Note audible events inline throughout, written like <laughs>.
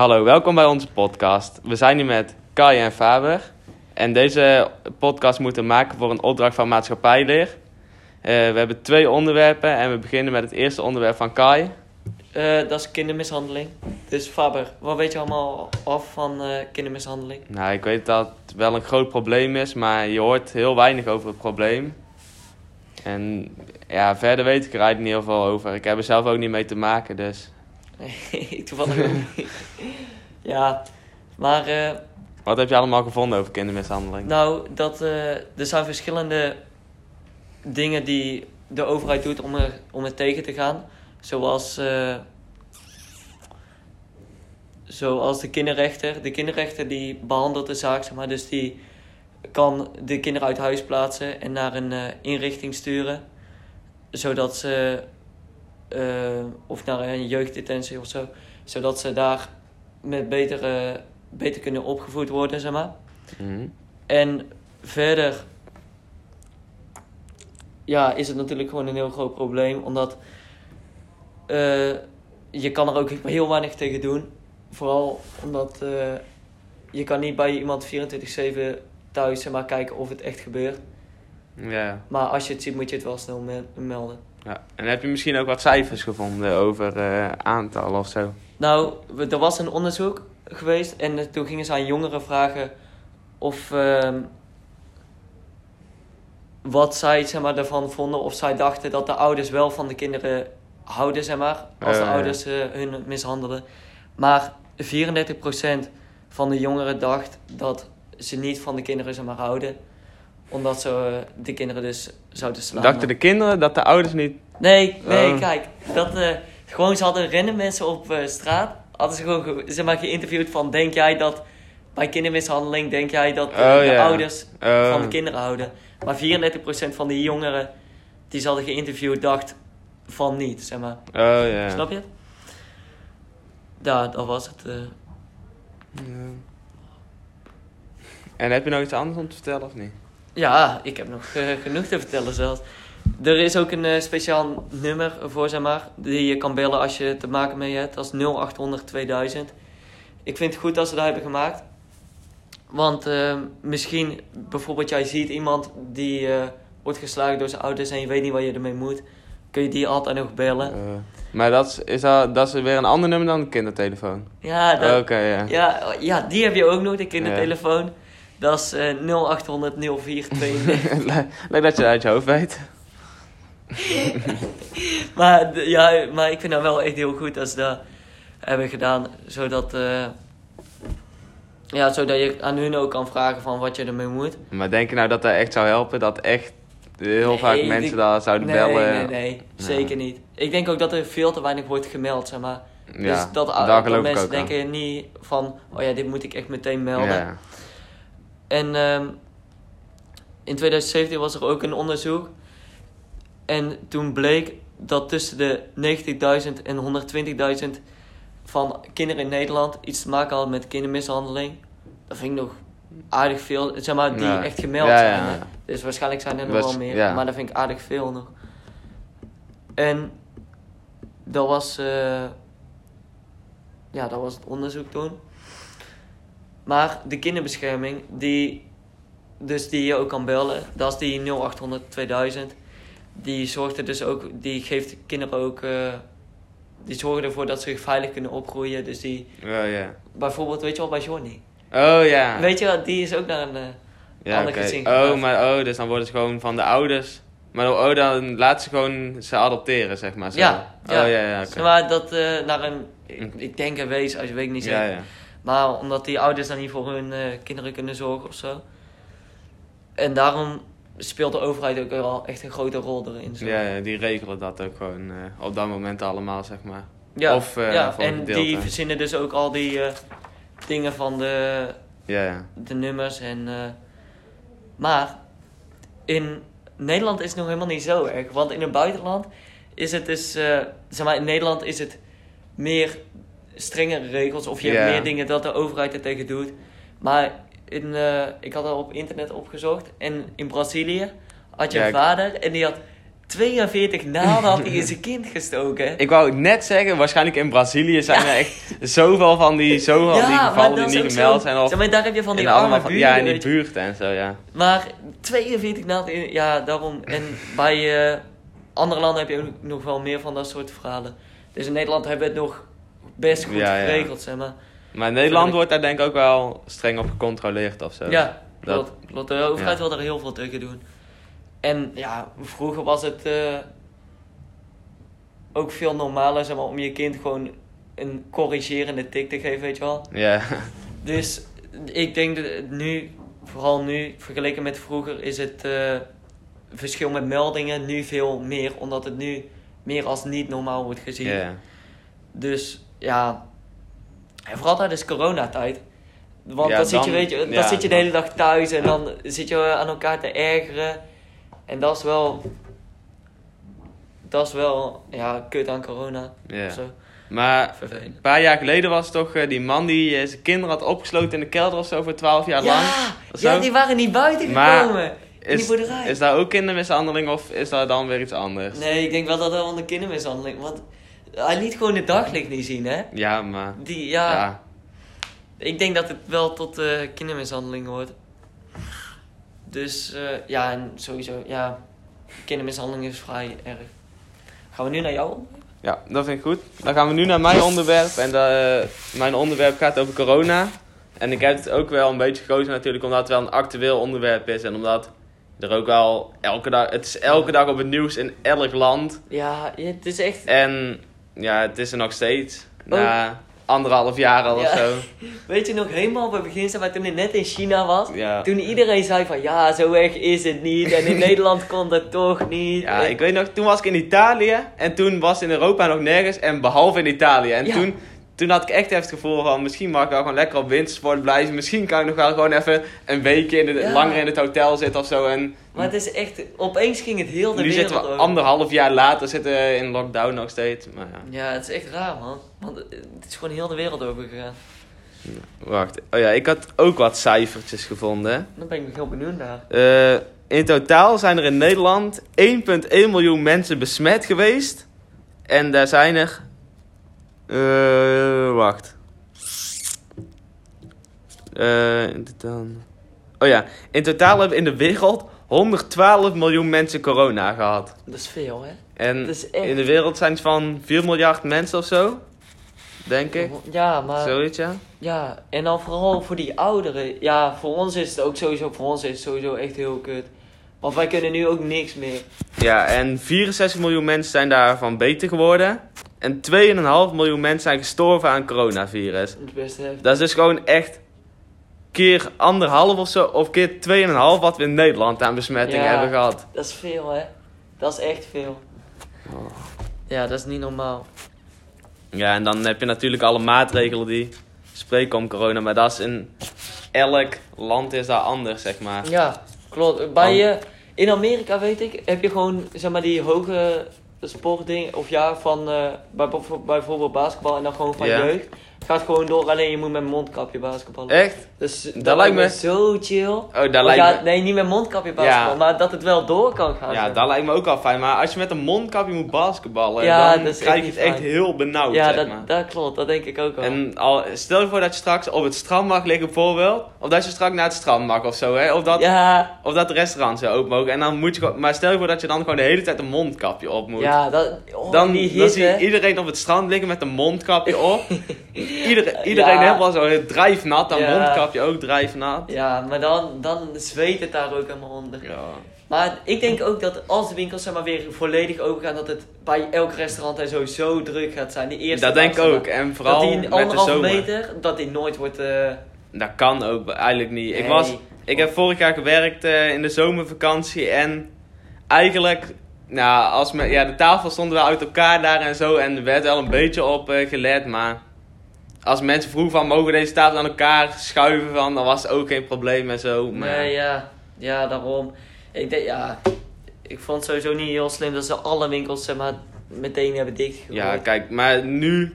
Hallo, welkom bij onze podcast. We zijn hier met Kai en Faber. En deze podcast moeten we maken voor een opdracht van maatschappijleer. Eh, we hebben twee onderwerpen en we beginnen met het eerste onderwerp van Kai. Eh, dat is kindermishandeling. Dus Faber, wat weet je allemaal af van eh, kindermishandeling? Nou, ik weet dat het wel een groot probleem is, maar je hoort heel weinig over het probleem. En ja, verder weet ik er eigenlijk niet heel veel over. Ik heb er zelf ook niet mee te maken, dus... <laughs> toevallig ook niet. Ja, maar eh, Wat heb je allemaal gevonden over kindermishandeling? nou, dat, eh, er zijn verschillende dingen die de overheid doet om er, om er tegen te gaan. Zoals, eh, zoals de kinderrechter. De kinderrechter die behandelt de zaak, zeg maar. Dus die kan de kinderen uit huis plaatsen en naar een eh, inrichting sturen. Zodat ze, eh, of naar een jeugddetentie of zo. Zodat ze daar met beter, eh, beter kunnen opgevoed worden, zeg maar. Mhm. En verder ja, is het natuurlijk gewoon een heel groot probleem. Omdat eh, je kan er ook heel weinig tegen doen. Vooral omdat eh, je kan niet bij iemand 24-7 thuis zeg maar, kijken of het echt gebeurt. Ja. Maar als je het ziet moet je het wel snel me- melden. Ja. En heb je misschien ook wat cijfers gevonden over eh aantallen of zo? Nou, er was een onderzoek geweest en eh, toen gingen ze aan jongeren vragen of ehm, wat zij zeg maar, ervan vonden. Of zij dachten dat de ouders wel van de kinderen houden, zeg maar, als de Eh. ouders eh, hun mishandelen. Maar 34% van de jongeren dacht dat ze niet van de kinderen zeg maar, houden. Omdat ze eh, de kinderen dus zouden slaan. Dachten de kinderen dat de ouders niet... Nee, nee, Oh. kijk. Dat, eh, gewoon, ze hadden rennen mensen op eh, straat. Hadden ze gewoon ge- zeg maar, geïnterviewd van... Denk jij dat bij kindermishandeling... Denk jij dat Oh, de ouders Oh. van de kinderen houden? Maar 34% van die jongeren die ze hadden geïnterviewd... dacht van niet, zeg maar. Oh ja. Snap je? Ja, dat was het. Ja. En heb je nog iets anders om te vertellen of niet? Ja, ik heb nog eh, genoeg te vertellen zelfs. Er is ook een eh, speciaal nummer voor, zeg maar, die je kan bellen als je te maken mee hebt. Dat is 0800 2000. Ik vind het goed dat ze dat hebben gemaakt. Want eh, misschien, bijvoorbeeld jij ziet iemand die wordt geslagen door zijn ouders en je weet niet wat je ermee moet. Kun je die altijd nog bellen. Maar dat is, is dat, dat is weer een ander nummer dan de kindertelefoon? Ja, dat, ja, ja, die heb je ook nog, de kindertelefoon. Dat is eh 0800 0492. <laughs> Le- Leuk dat je dat uit je hoofd weet. <laughs> Maar, ja, maar ik vind dat wel echt heel goed dat ze dat hebben gedaan. Zodat, eh, ja, zodat je aan hun ook kan vragen van wat je ermee moet. Maar denk je nou dat dat echt zou helpen? Dat echt heel Nee, vaak mensen denk- daar zouden nee, bellen? nee, nee, zeker niet. Ik denk ook dat er veel te weinig wordt gemeld, zeg maar. Ja, dus dat, dat mensen aan. denken niet van, oh ja, dit moet ik echt meteen melden. Ja. En ehm, in 2017 was er ook een onderzoek. En toen bleek dat tussen de 90.000 en 120.000 van kinderen in Nederland iets te maken hadden met kindermishandeling. Dat vind ik nog aardig veel, zeg maar, die Ja. echt gemeld Ja, zijn. ja. Dus waarschijnlijk zijn er nog wel meer, maar dat vind ik aardig veel nog. En dat was, eh, ja, dat was het onderzoek toen. Maar de kinderbescherming, die, dus die je ook kan bellen, dat is die 0800 2000. Die zorgt er dus ook, die geeft kinderen ook, eh, die zorgen ervoor dat ze veilig kunnen opgroeien. Dus die, Oh ja. bijvoorbeeld, weet je wel, bij Johnny. Oh ja. Weet je wel, die is ook naar een, eh, ja, ander gezin Oh, maar oh, dus dan worden ze gewoon van de ouders. Maar oh, dan laten ze gewoon ze adopteren, zeg maar. Zo. Ja, ja. Oh ja, ja, maar dat eh, naar een, ik, ik denk een wees, als je weet niet Ja, zeker. ja. Maar omdat die ouders dan niet voor hun eh, kinderen kunnen zorgen of zo. En daarom speelt de overheid ook wel echt een grote rol erin. Zo. Ja, die regelen dat ook gewoon eh, op dat moment allemaal, zeg maar. Ja, Of, eh, ja. en gedeelte. die verzinnen dus ook al die dingen van de, Ja, ja. de nummers. En, maar in Nederland is het nog helemaal niet zo erg. Want in het buitenland is het dus... zeg maar, in Nederland is het meer strengere regels. Of je hebt meer dingen dat de overheid er tegen doet. Maar in, eh, ik had al op internet opgezocht. En in Brazilië had je Ja, een vader en die had 42 naalden had hij in zijn kind gestoken. Ik wou net zeggen, waarschijnlijk in Brazilië zijn er echt zoveel van die, zoveel die gevallen die niet gemeld zijn. Of Zeg maar, daar heb je van die arme van, buurten, ja, in die buurten en zo, ja. Maar 42 naalden, in- ja, daarom. En bij eh, andere landen heb je ook nog wel meer van dat soort verhalen. Dus in Nederland hebben we het nog best goed Ja, ja. geregeld, zeg maar. Maar in Nederland ik- wordt daar denk ik ook wel streng op gecontroleerd of zo. Ja, dat- klopt. klopt. De overheid wil er heel veel tegen doen. En ja, vroeger was het eh, ook veel normaler zeg maar, om je kind gewoon een corrigerende tik te geven, weet je wel. Ja, Dus ik denk dat nu, vooral nu, vergeleken met vroeger, is het eh, verschil met meldingen nu veel meer. Omdat het nu meer als niet normaal wordt gezien. ja. Dus ja, en vooral tijdens coronatijd. Want Ja, dan, zit je, weet je, dan ja, zit je de hele dag thuis en dan zit je aan elkaar te ergeren. En dat is wel, dat is wel, ja, kut aan corona. ja. Zo. Maar Vervelend. een paar jaar geleden was toch eh, die man die eh, zijn kinderen had opgesloten in de kelder of zo voor 12 jaar lang. Ja, die waren niet buiten Maar gekomen. in die Is, boerderij. is daar ook kindermishandeling of is dat dan weer iets anders? Nee, ik denk wel dat dat wel een kindermishandeling. Want hij liet gewoon het daglicht niet zien, hè? Ja, maar... Die, ja, Ja. ik denk dat het wel tot eh, kindermishandeling hoort. Dus eh, ja, en sowieso, ja, kindermishandeling is vrij erg. Gaan we nu naar jou? Ja, dat vind ik goed. Dan gaan we nu naar mijn onderwerp. En eh, mijn onderwerp gaat over corona. En ik heb het ook wel een beetje gekozen natuurlijk omdat het wel een actueel onderwerp is. En omdat er ook wel elke dag... Het is elke dag op het nieuws in elk land. Ja, ja, het is echt... En ja, het is er nog steeds. Na anderhalf jaar al of zo. <laughs> Weet je nog helemaal op het begin, zeg maar, toen ik net in China was? Ja. Toen iedereen zei van, ja, zo erg is het niet. En in <laughs> Nederland kon dat toch niet. Ja, En- ik weet nog, toen was ik in Italië en toen was in Europa nog nergens en behalve in Italië. En Ja. toen, toen had ik echt even het gevoel van misschien mag ik wel gewoon lekker op wintersport blijven. Misschien kan ik nog wel gewoon even een weekje in de, Ja. langer in het hotel zitten of zo. En Maar het is echt, opeens ging het heel de nu wereld zitten we over. anderhalf jaar later zitten in lockdown nog steeds. Maar ja, Ja, het is echt raar, man. Want het is gewoon heel de wereld over gegaan. wacht. Oh ja, ik had ook wat cijfertjes gevonden. Dan ben ik heel benieuwd naar. Eh, in totaal zijn er in Nederland 1,1 miljoen mensen besmet geweest. En daar zijn er. Eh, wacht. Eh, in totaal. Oh ja, in totaal hebben in de wereld 112 miljoen mensen corona gehad. Dat is veel, hè? En echt- in de wereld zijn het van 4 miljard mensen of zo. Denk ik. Ja, maar... Zoiets, ja. Ja, en dan vooral voor die ouderen. Ja, voor ons is het ook sowieso, voor ons is het sowieso echt heel kut. Want wij kunnen nu ook niks meer. Ja, en 64 miljoen mensen zijn daarvan beter geworden. En 2,5 miljoen mensen zijn gestorven aan coronavirus. Dat is best heftig. Dat is dus gewoon echt keer anderhalf of zo, of keer 2,5 wat we in Nederland aan besmettingen Ja. hebben gehad. Dat is veel, hè? Dat is echt veel. Ja, dat is niet normaal. Ja, en dan heb je natuurlijk alle maatregelen die spreken om corona, maar dat is in elk land is dat anders, zeg maar. Ja, klopt. Bij, in Amerika, weet ik, heb je gewoon, zeg maar, die hoge sportdingen, of ja, van, eh, bij, bijvo- bijvoorbeeld basketbal en dan gewoon van Ja. jeugd. Gaat gewoon door, alleen je moet met mondkapje basketballen. Echt? Dus dat, lijkt lijkt me- zo chill. Oh, dat Of lijkt ja, me... Nee, niet met mondkapje basketbal, Ja. maar dat het wel door kan gaan. Ja, zeg. dat lijkt me ook al fijn. Maar als je met een mondkapje moet basketballen, Ja, dan krijg je het echt heel benauwd, ja zeg dat, maar. dat klopt, dat denk ik ook wel. En al, stel je voor dat je straks op het strand mag liggen bijvoorbeeld. Of dat je straks naar het strand mag of zo, hè. Of dat, ja, of dat de restaurants weer open mogen. En dan moet je. Maar stel je voor dat je dan gewoon de hele tijd een mondkapje op moet. ja, dat, oh, dan, die dan zie je iedereen op het strand liggen met een mondkapje op. <laughs> Iedereen, iedereen Ja. helemaal zo drijfnat. Dan Ja. mondkapje ook drijfnat. Ja, maar dan, dan zweet het daar ook helemaal onder. Ja. Maar ik denk ook dat als de winkels zeg maar, weer volledig open gaan, dat het bij elk restaurant en zo zo druk gaat zijn. Die eerste Dat denk ik ook. En vooral dat die met de anderhalve zomer. meter, dat die nooit wordt... eh, Dat kan ook eigenlijk niet. Ik, was, ik heb vorig jaar gewerkt eh, in de zomervakantie en eigenlijk, nou, als me, ja, de tafel stonden wel uit elkaar daar en zo en er werd wel een beetje op eh, gelet, maar als mensen vroegen van mogen deze tafel aan elkaar schuiven van, dan was het ook geen probleem en zo. Maar Nee, ja. Ja, daarom. Ik denk, ja... Ik vond het sowieso niet heel slim dat ze alle winkels zeg maar, meteen hebben dichtgegooid. ja, kijk, maar nu,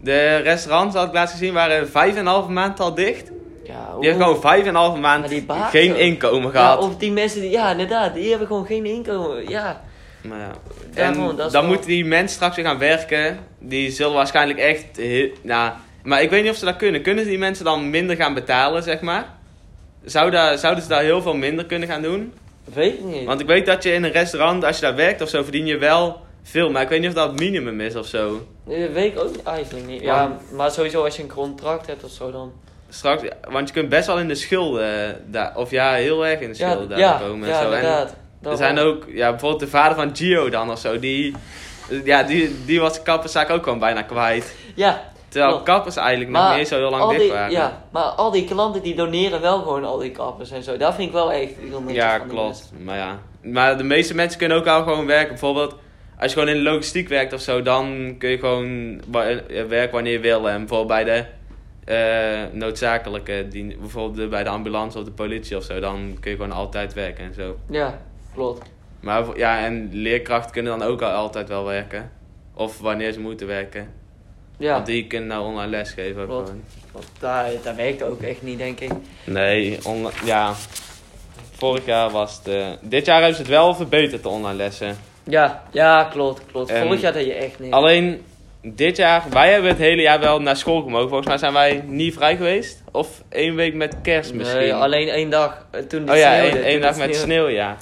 de restaurants had ik laatst gezien waren vijf en een halve maand al dicht. Ja, Die hebben gewoon vijf en een halve maand geen ook. inkomen Ja, gehad. of die mensen die... Ja, inderdaad. Die hebben gewoon geen inkomen. Ja. Maar ja. Daarom, en dan wel- moeten die mensen straks weer gaan werken. Die zullen waarschijnlijk echt... Nou, maar ik weet niet of ze dat kunnen. Kunnen die mensen dan minder gaan betalen, zeg maar? Zou daar, zouden ze daar heel veel minder kunnen gaan doen? Weet ik niet. Want ik weet dat je in een restaurant, als je daar werkt of zo, verdien je wel veel. Maar ik weet niet of dat het minimum is of zo. Nee, Dat weet ik ook niet- eigenlijk niet. Ja, maar sowieso als je een contract hebt of zo dan. Straks, want je kunt best wel in de schulden, eh, daar, of ja, heel erg in de Ja, schulden daar ja, komen. ja en zo. En inderdaad. er zijn ook, ja, bijvoorbeeld de vader van Gio dan of zo, die, ja, die, die was de kapperszaak ook gewoon bijna kwijt. Ja, Terwijl Klopt. kappers eigenlijk nog niet zo heel lang al dicht die, waren. ja, maar al die klanten die doneren wel gewoon al die kappers en zo. Dat vind ik wel echt heel Ja, die klopt. Maar ja. Maar de meeste mensen kunnen ook wel gewoon werken. Bijvoorbeeld, als je gewoon in de logistiek werkt of zo, dan kun je gewoon eh, werken wanneer je wil. En bijvoorbeeld bij de eh, noodzakelijke, dien- bijvoorbeeld bij de ambulance of de politie of zo, dan kun je gewoon altijd werken en zo. Ja, klopt. Maar ja, en leerkrachten kunnen dan ook al altijd wel werken. Of wanneer ze moeten werken. Ja, Want die kunnen nou online lesgeven gewoon. want daar, dat werkt ook echt niet, denk ik. Nee, online, ja. Vorig jaar was het... eh, dit jaar hebben ze het wel verbeterd, de online lessen. Ja, ja, klopt, klopt. Vorig jaar dat je echt niet. Alleen dit jaar, wij hebben het hele jaar wel naar school gemogen. Volgens mij zijn wij niet vrij geweest. Of één week met kerst misschien. Nee, alleen één dag. eh, Toen het oh ja, één, dag met sneeuw, ja.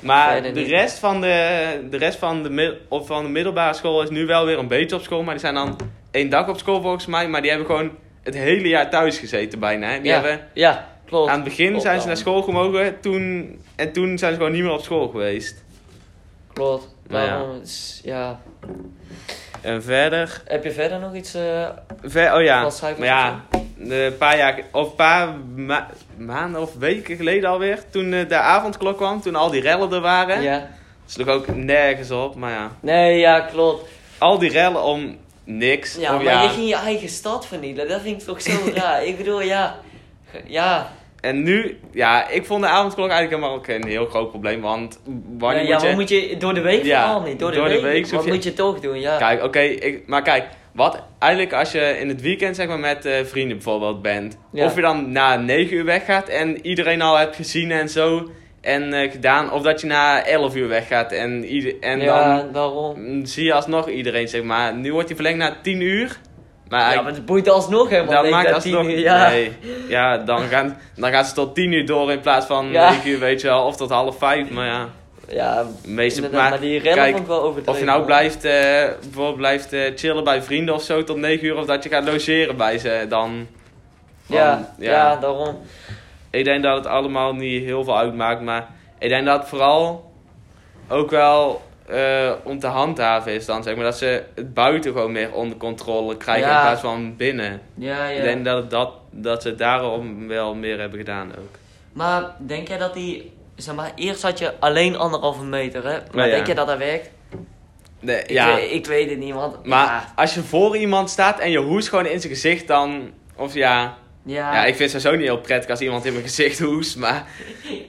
Maar de niet. rest, van de, de rest van de, of van de middelbare school is nu wel weer een beetje op school. Maar die zijn dan één dag op school volgens mij. Maar die hebben gewoon het hele jaar thuis gezeten bijna. Hè. Die ja, hebben, ja, klopt. aan het begin Klopt zijn ze naar school gemogen. Toen, en toen zijn ze gewoon niet meer op school geweest. Klopt. Nou ja. Ja. En verder... Heb je verder nog iets? eh, Ver, oh ja, maar ja, een paar jaar, of een paar ma- maanden of weken geleden alweer, toen eh, de avondklok kwam, toen al die rellen er waren. ja. sloeg ook nergens op, maar ja. Nee, ja, klopt. Al die rellen om niks. Ja, maar ja. je ging je eigen stad vernielen. Dat vind ik toch zo <laughs> raar. Ik bedoel, ja. Ja. En nu, ja, ik vond de avondklok eigenlijk helemaal ook een heel groot probleem, want wanneer ja, moet ja, je... maar moet je door de week Ja, vooral niet. Door de, door de week, week wat je- moet je toch doen, ja. Kijk, oké, ik- maar kijk, wat eigenlijk als je in het weekend zeg maar met eh, vrienden bijvoorbeeld bent, Ja. of je dan na 9 uur weggaat en iedereen al hebt gezien en zo en eh, gedaan, of dat je na 11 uur weggaat en, ieder, en ja, dan daarom. mm, zie je alsnog iedereen zeg maar. Nu wordt die verlengd naar 10 uur, maar Ja, maar het boeit alsnog helemaal dat niet. maakt dat alsnog tien uur, ja. nee, ja, dan gaan, dan gaan ze tot 10 uur door in plaats van Ja. 9 uur weet je wel, of tot half 5, maar ja, Ja, meeste, maar, maar die kijk, vond ik wel overdreven. of je nou blijft, eh, bijvoorbeeld blijft eh, chillen bij vrienden of zo tot 9 uur, of dat je gaat logeren bij ze, dan. Ja, ja. daarom. Ik denk dat het allemaal niet heel veel uitmaakt, maar ik denk dat vooral ook wel eh, om te handhaven is dan, zeg maar. Dat ze het buiten gewoon meer onder controle krijgen Ja. in plaats van binnen. Ja, ja. Ik denk dat, dat, dat ze daarom wel meer hebben gedaan ook. Maar denk jij dat die... Zeg maar, eerst had je alleen anderhalve meter, hè? Maar denk je dat dat werkt? Nee, Ik, ja, weet, ik weet het niet, want... maar als je voor iemand staat en je hoest gewoon in zijn gezicht, dan. Of ja. Ja, Ja, ik vind het sowieso niet heel prettig als iemand in mijn gezicht hoest, maar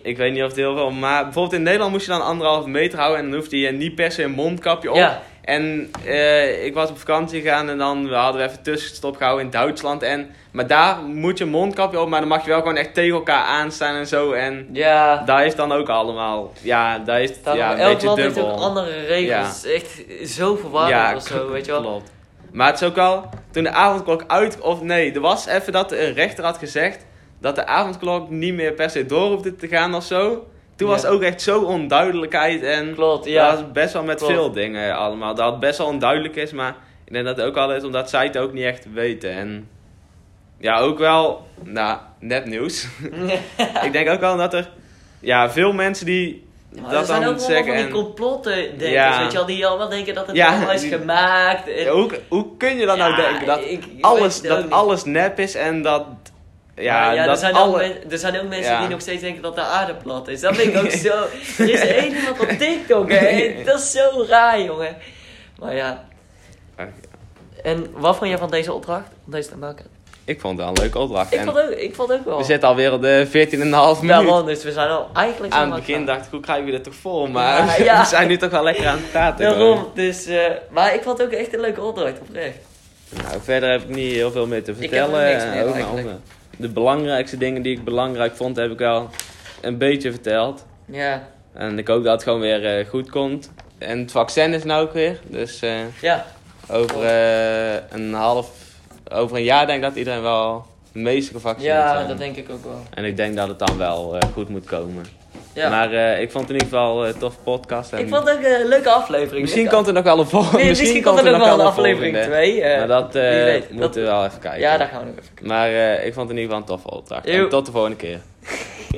ik weet niet of het heel veel... Maar bijvoorbeeld in Nederland moest je dan anderhalve meter houden en dan hoefde je niet per se een mondkapje op. Ja. En eh, ik was op vakantie gegaan en dan hadden we even tussenstop gehouden in Duitsland. En, maar daar moet je een mondkapje op, maar dan mag je wel gewoon echt tegen elkaar aanstaan en zo. En ja. daar heeft dan ook allemaal, ja, daar Daarom, ja, een elk beetje land heeft ook andere regels. Echt zo verwarrend of zo, weet je wel. Klopt. Maar het is ook wel, toen de avondklok uit, of nee, er was even dat een rechter had gezegd dat de avondklok niet meer per se door hoefde te gaan of zo. Toen was Ja. het ook echt zo onduidelijkheid en Klopt, ja. ja. dat is best wel met Klopt. veel dingen allemaal. Dat het best wel onduidelijk is, maar ik denk dat het ook al is omdat zij het ook niet echt weten. En ja, ook wel, nou, net nieuws. <laughs> ik denk ook wel dat er, ja, veel mensen die maar dat er zijn ook wel zeggen van die en... complotten denkers, Ja. weet je wel, die allemaal denken dat het Ja, allemaal is gemaakt. En, Ja, hoe, hoe kun je dan nou denken dat ik- alles, dat niet. alles nep is en dat... Ja, dat er, zijn alle... ook er zijn ook mensen die nog steeds denken dat de aarde plat is. Dat vind ik ook <laughs> zo. Er is één iemand op TikTok, hè. Dat is zo raar, jongen. Maar ja. En wat vond jij van deze opdracht? Om deze te maken? Ik vond het wel een leuke opdracht. Ik En vond ook, ik vond ook wel. we zitten alweer op de 14,5 minuut. Daarom, dus we zijn al eigenlijk Aan het begin dacht ik, hoe krijgen we dit toch vol? Maar Ja, <laughs> ja. we zijn nu toch wel lekker aan het praten. Daarom, dus... eh, maar ik vond het ook echt een leuke opdracht, oprecht. Nou, verder heb ik niet heel veel meer te heb er vertellen. niks meer Ook nog eigenlijk. andere- de belangrijkste dingen die ik belangrijk vond, heb ik wel een beetje verteld. Ja, En ik hoop dat het gewoon weer eh, goed komt. en het vaccin is nou ook weer. Dus eh, Ja, over eh, een half, over een jaar denk ik dat iedereen wel de meeste gevaccineerd ja zijn. dat denk ik ook wel. En ik denk dat het dan wel eh, goed moet komen. Ja. Maar eh, ik vond het in ieder geval een toffe podcast. En ik vond het ook een leuke aflevering. misschien komt er nog wel een volgende. Nee, misschien, komt er nog wel een aflevering volgende. 2. Maar dat eh, wie weet. moeten we Dat- wel even kijken. Ja, daar gaan we nog even kijken. Maar ik vond het in ieder geval een toffe opdracht. Tot de volgende keer. <laughs>